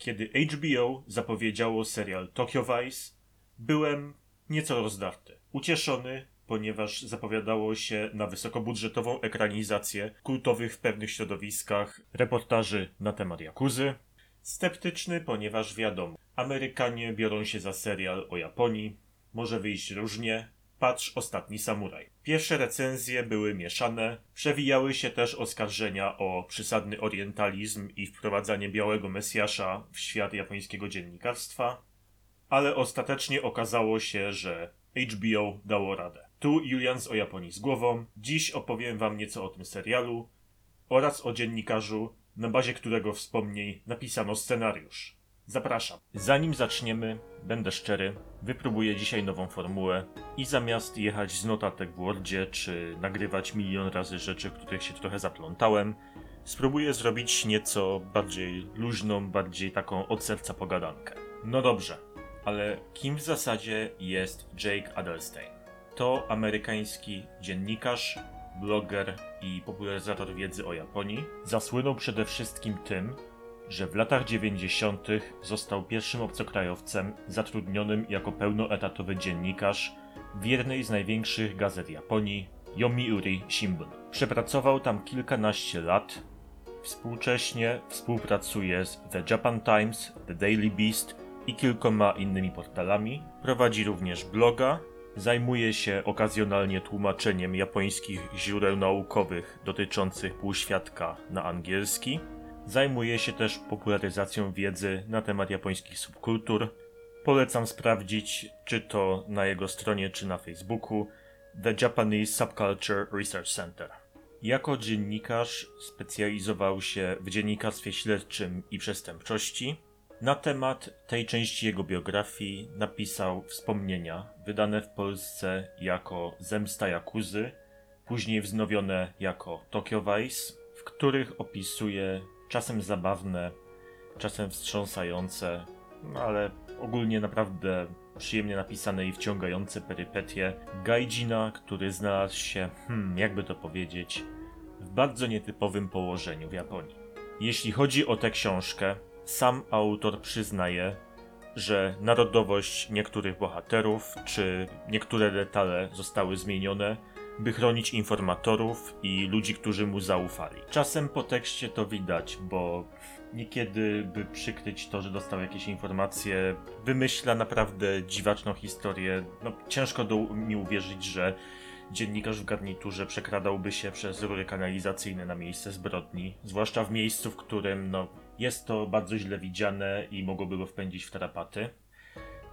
Kiedy HBO zapowiedziało serial Tokyo Vice, byłem nieco rozdarty. Ucieszony, ponieważ zapowiadało się na wysokobudżetową ekranizację kultowych w pewnych środowiskach reportaży na temat Jakuzy. Sceptyczny, ponieważ wiadomo, Amerykanie biorą się za serial o Japonii, może wyjść różnie. Patrz Ostatni Samuraj. Pierwsze recenzje były mieszane, przewijały się też oskarżenia o przesadny orientalizm i wprowadzanie białego mesjasza w świat japońskiego dziennikarstwa, ale ostatecznie okazało się, że HBO dało radę. Tu Julian z o Japonii z głową. Dziś opowiem wam nieco o tym serialu oraz o dziennikarzu, na bazie którego wspomnień napisano scenariusz. Zapraszam. Zanim zaczniemy, będę szczery, wypróbuję dzisiaj nową formułę i zamiast jechać z notatek w Wordzie czy nagrywać milion razy rzeczy, których się trochę zaplątałem, spróbuję zrobić nieco bardziej luźną, bardziej taką od serca pogadankę. No dobrze, ale kim w zasadzie jest Jake Adelstein? To amerykański dziennikarz, bloger i popularyzator wiedzy o Japonii. Zasłynął przede wszystkim tym, że w latach 90. został pierwszym obcokrajowcem zatrudnionym jako pełnoetatowy dziennikarz w jednej z największych gazet Japonii, Yomiuri Shimbun. Przepracował tam kilkanaście lat. Współcześnie współpracuje z The Japan Times, The Daily Beast i kilkoma innymi portalami. Prowadzi również bloga, zajmuje się okazjonalnie tłumaczeniem japońskich źródeł naukowych dotyczących półświadka na angielski Zajmuje się też popularyzacją wiedzy na temat japońskich subkultur. Polecam sprawdzić, czy to na jego stronie, czy na Facebooku, The Japanese Subculture Research Center. Jako dziennikarz specjalizował się w dziennikarstwie śledczym i przestępczości. Na temat tej części jego biografii napisał wspomnienia wydane w Polsce jako Zemsta Jakuzy, później wznowione jako Tokyo Vice, w których opisuje czasem zabawne, czasem wstrząsające, no ale ogólnie naprawdę przyjemnie napisane i wciągające perypetie Gaijina, który znalazł się, hmm, jakby to powiedzieć, w bardzo nietypowym położeniu w Japonii. Jeśli chodzi o tę książkę, sam autor przyznaje, że narodowość niektórych bohaterów czy niektóre detale zostały zmienione, by chronić informatorów i ludzi, którzy mu zaufali. Czasem po tekście to widać, bo niekiedy, by przykryć to, że dostał jakieś informacje, wymyśla naprawdę dziwaczną historię. No, ciężko do mi uwierzyć, że dziennikarz w garniturze przekradałby się przez rury kanalizacyjne na miejsce zbrodni, zwłaszcza w miejscu, w którym no, jest to bardzo źle widziane i mogłoby go wpędzić w tarapaty.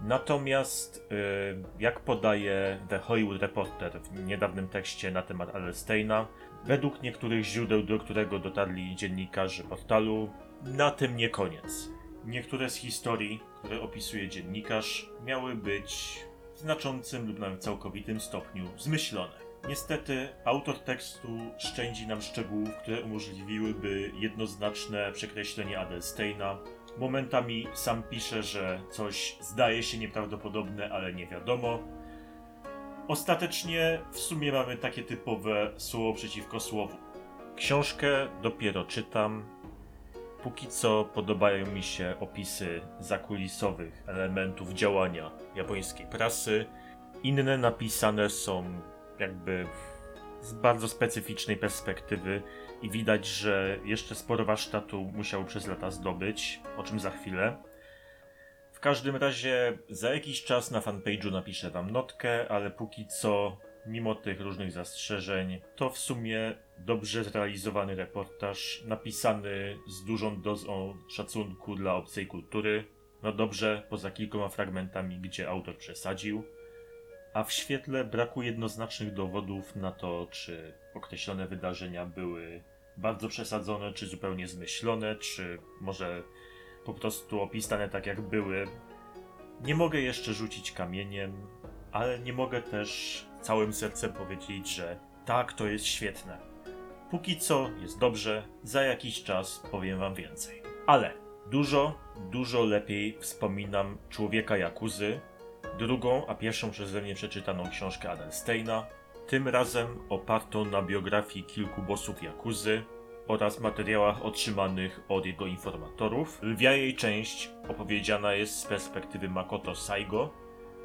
Natomiast, y, jak podaje The Hollywood Reporter w niedawnym tekście na temat Alsteina, według niektórych źródeł, do którego dotarli dziennikarze portalu, na tym nie koniec. Niektóre z historii, które opisuje dziennikarz, miały być w znaczącym lub nawet całkowitym stopniu zmyślone. Niestety, autor tekstu szczędzi nam szczegółów, które umożliwiłyby jednoznaczne przekreślenie Adelsteina, Momentami sam pisze, że coś zdaje się nieprawdopodobne, ale nie wiadomo. Ostatecznie w sumie mamy takie typowe słowo przeciwko słowu. Książkę dopiero czytam. Póki co podobają mi się opisy zakulisowych elementów działania japońskiej prasy. Inne napisane są jakby z bardzo specyficznej perspektywy i widać, że jeszcze sporo warsztatu musiał przez lata zdobyć, o czym za chwilę. W każdym razie za jakiś czas na fanpage'u napiszę wam notkę, ale póki co, mimo tych różnych zastrzeżeń, to w sumie dobrze zrealizowany reportaż, napisany z dużą dozą szacunku dla obcej kultury. No dobrze, poza kilkoma fragmentami, gdzie autor przesadził a w świetle braku jednoznacznych dowodów na to, czy określone wydarzenia były bardzo przesadzone, czy zupełnie zmyślone, czy może po prostu opisane tak jak były, nie mogę jeszcze rzucić kamieniem, ale nie mogę też całym sercem powiedzieć, że tak, to jest świetne. Póki co jest dobrze, za jakiś czas powiem wam więcej. Ale dużo, dużo lepiej wspominam człowieka Jakuzy, drugą, a pierwszą przeze mnie przeczytaną książkę Adelsteina, tym razem opartą na biografii kilku bossów Jakuzy. oraz materiałach otrzymanych od jego informatorów. Lwia jej część opowiedziana jest z perspektywy Makoto Saigo,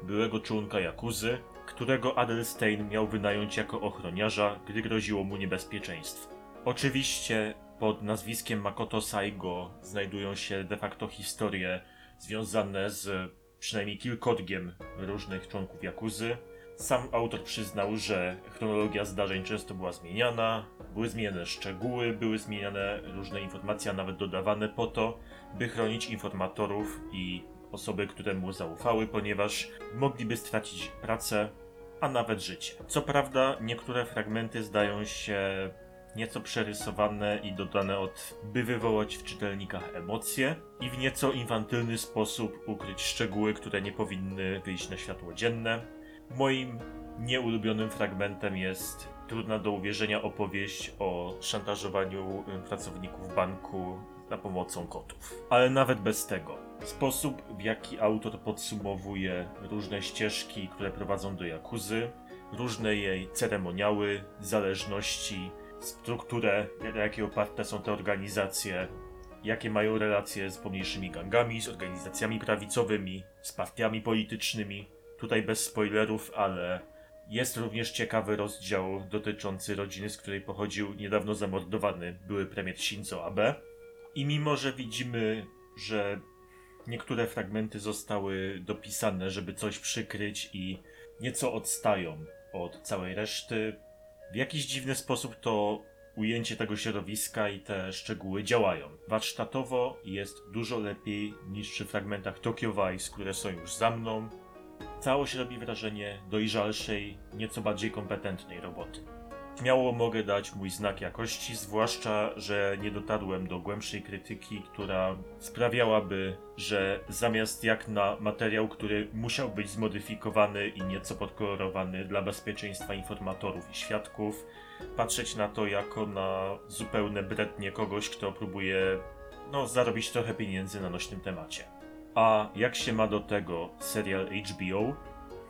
byłego członka Jakuzy, którego Adelstein miał wynająć jako ochroniarza, gdy groziło mu niebezpieczeństwo. Oczywiście pod nazwiskiem Makoto Saigo znajdują się de facto historie związane z przynajmniej kilkotgiem różnych członków Jakuzy. Sam autor przyznał, że chronologia zdarzeń często była zmieniana, były zmieniane szczegóły, były zmieniane różne informacje, a nawet dodawane po to, by chronić informatorów i osoby, które mu zaufały, ponieważ mogliby stracić pracę, a nawet życie. Co prawda, niektóre fragmenty zdają się nieco przerysowane i dodane od, by wywołać w czytelnikach emocje i w nieco infantylny sposób ukryć szczegóły, które nie powinny wyjść na światło dzienne. Moim nieulubionym fragmentem jest trudna do uwierzenia opowieść o szantażowaniu pracowników banku za pomocą kotów. Ale nawet bez tego, sposób w jaki autor podsumowuje różne ścieżki, które prowadzą do Jakuzy, różne jej ceremoniały, zależności, strukturę, na jakiej oparte są te organizacje, jakie mają relacje z pomniejszymi gangami, z organizacjami prawicowymi, z partiami politycznymi. Tutaj bez spoilerów, ale jest również ciekawy rozdział dotyczący rodziny, z której pochodził niedawno zamordowany były premier Shinzo Abe. I mimo, że widzimy, że niektóre fragmenty zostały dopisane, żeby coś przykryć i nieco odstają od całej reszty, w jakiś dziwny sposób to ujęcie tego środowiska i te szczegóły działają. Warsztatowo jest dużo lepiej niż przy fragmentach Tokyo Vice, które są już za mną. Całość robi wrażenie dojrzalszej, nieco bardziej kompetentnej roboty. Śmiało mogę dać mój znak jakości, zwłaszcza, że nie dotarłem do głębszej krytyki, która sprawiałaby, że zamiast jak na materiał, który musiał być zmodyfikowany i nieco podkolorowany dla bezpieczeństwa informatorów i świadków, patrzeć na to jako na zupełne brednie kogoś, kto próbuje no, zarobić trochę pieniędzy na nośnym temacie. A jak się ma do tego serial HBO?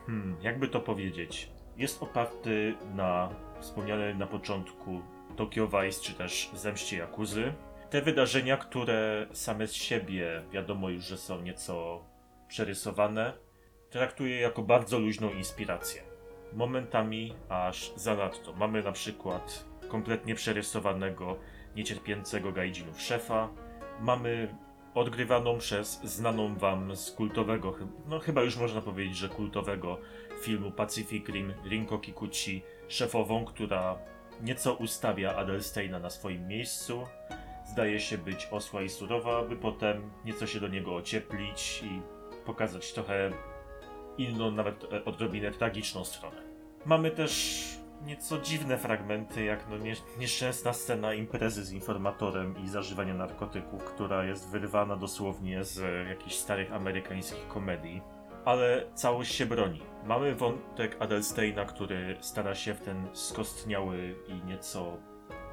Hmm, jakby to powiedzieć? Jest oparty na wspomniane na początku Tokyo Vice czy też Zemście Jakuzy. Te wydarzenia, które same z siebie wiadomo już, że są nieco przerysowane, traktuję jako bardzo luźną inspirację. Momentami aż zanadto. Mamy na przykład kompletnie przerysowanego, niecierpiącego gaijinów szefa. Mamy odgrywaną przez znaną wam z kultowego, no chyba już można powiedzieć, że kultowego filmu Pacific Rim Rinko Kikuchi, szefową, która nieco ustawia Adelsteina na swoim miejscu. Zdaje się być osła i surowa, by potem nieco się do niego ocieplić i pokazać trochę inną, nawet odrobinę tragiczną stronę. Mamy też nieco dziwne fragmenty, jak no nie, nieszczęsna scena imprezy z informatorem i zażywania narkotyków, która jest wyrwana dosłownie z jakichś starych amerykańskich komedii. Ale całość się broni. Mamy wątek Adelsteina, który stara się w ten skostniały i nieco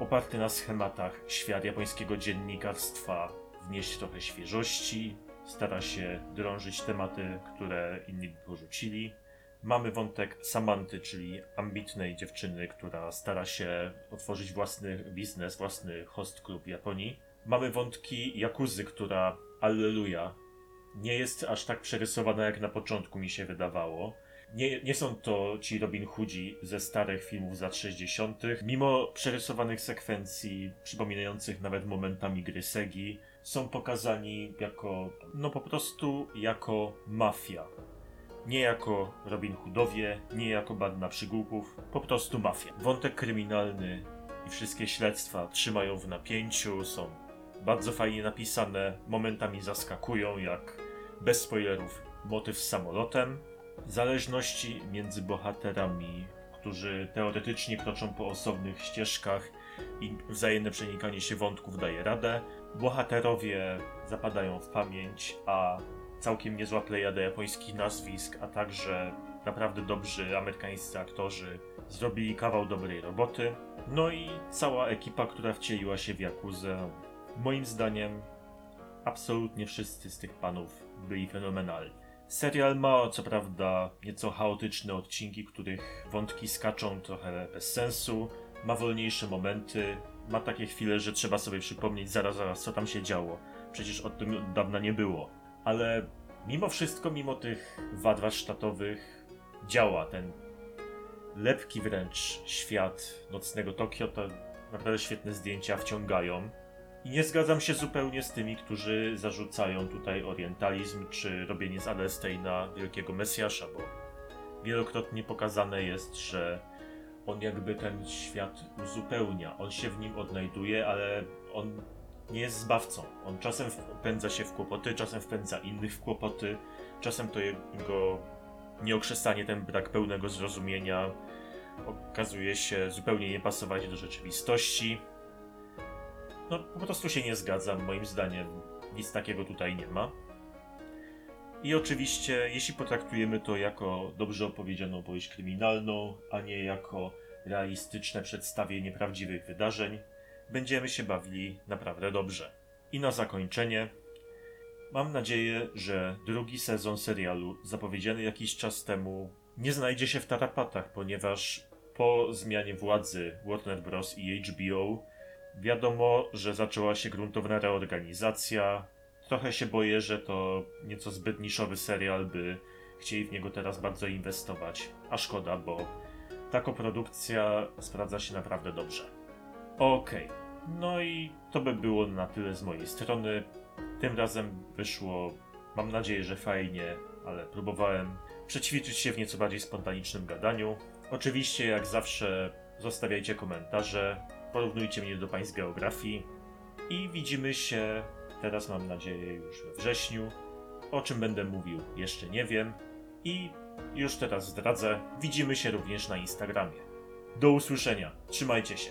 oparty na schematach świat japońskiego dziennikarstwa wnieść trochę świeżości, stara się drążyć tematy, które inni by porzucili. Mamy wątek Samanty, czyli ambitnej dziewczyny, która stara się otworzyć własny biznes, własny host klub w Japonii. Mamy wątki Jakuzy, która, alleluja, nie jest aż tak przerysowana, jak na początku mi się wydawało. Nie, nie są to ci Robin Hoodzi ze starych filmów z lat 60., mimo przerysowanych sekwencji, przypominających nawet momentami gry Segi, są pokazani jako, no po prostu jako mafia. Nie jako Robin Hoodowie, nie jako banda przygłupów, po prostu mafia. Wątek kryminalny i wszystkie śledztwa trzymają w napięciu, są bardzo fajnie napisane, momentami zaskakują, jak bez spoilerów motyw z samolotem, zależności między bohaterami, którzy teoretycznie kroczą po osobnych ścieżkach i wzajemne przenikanie się wątków daje radę. Bohaterowie zapadają w pamięć, a całkiem niezła plejada japońskich nazwisk, a także naprawdę dobrzy amerykańscy aktorzy zrobili kawał dobrej roboty. No i cała ekipa, która wcieliła się w Jakuzę. Moim zdaniem absolutnie wszyscy z tych panów byli fenomenalni. Serial ma co prawda nieco chaotyczne odcinki, których wątki skaczą trochę bez sensu, ma wolniejsze momenty, ma takie chwile, że trzeba sobie przypomnieć zaraz, zaraz, co tam się działo. Przecież od tym od dawna nie było. Ale mimo wszystko, mimo tych wad warsztatowych, działa ten lepki wręcz świat nocnego Tokio. To naprawdę świetne zdjęcia wciągają. I nie zgadzam się zupełnie z tymi, którzy zarzucają tutaj orientalizm czy robienie z Adesteina wielkiego mesjasza, bo wielokrotnie pokazane jest, że on jakby ten świat uzupełnia. On się w nim odnajduje, ale on nie jest zbawcą. On czasem wpędza się w kłopoty, czasem wpędza innych w kłopoty, czasem to jego nieokrzesanie, ten brak pełnego zrozumienia okazuje się zupełnie nie pasować do rzeczywistości. No, po prostu się nie zgadzam. Moim zdaniem nic takiego tutaj nie ma. I oczywiście, jeśli potraktujemy to jako dobrze opowiedzianą opowieść kryminalną, a nie jako realistyczne przedstawienie prawdziwych wydarzeń, będziemy się bawili naprawdę dobrze. I na zakończenie, mam nadzieję, że drugi sezon serialu, zapowiedziany jakiś czas temu, nie znajdzie się w tarapatach, ponieważ po zmianie władzy Warner Bros. i HBO wiadomo, że zaczęła się gruntowna reorganizacja. Trochę się boję, że to nieco zbyt niszowy serial, by chcieli w niego teraz bardzo inwestować. A szkoda, bo ta koprodukcja sprawdza się naprawdę dobrze. Okej, no i to by było na tyle z mojej strony. Tym razem wyszło, mam nadzieję, że fajnie, ale próbowałem przećwiczyć się w nieco bardziej spontanicznym gadaniu. Oczywiście, jak zawsze, zostawiajcie komentarze, porównujcie mnie do państw geografii i widzimy się teraz, mam nadzieję, już we wrześniu. O czym będę mówił, jeszcze nie wiem. I już teraz zdradzę, widzimy się również na Instagramie. Do usłyszenia, trzymajcie się.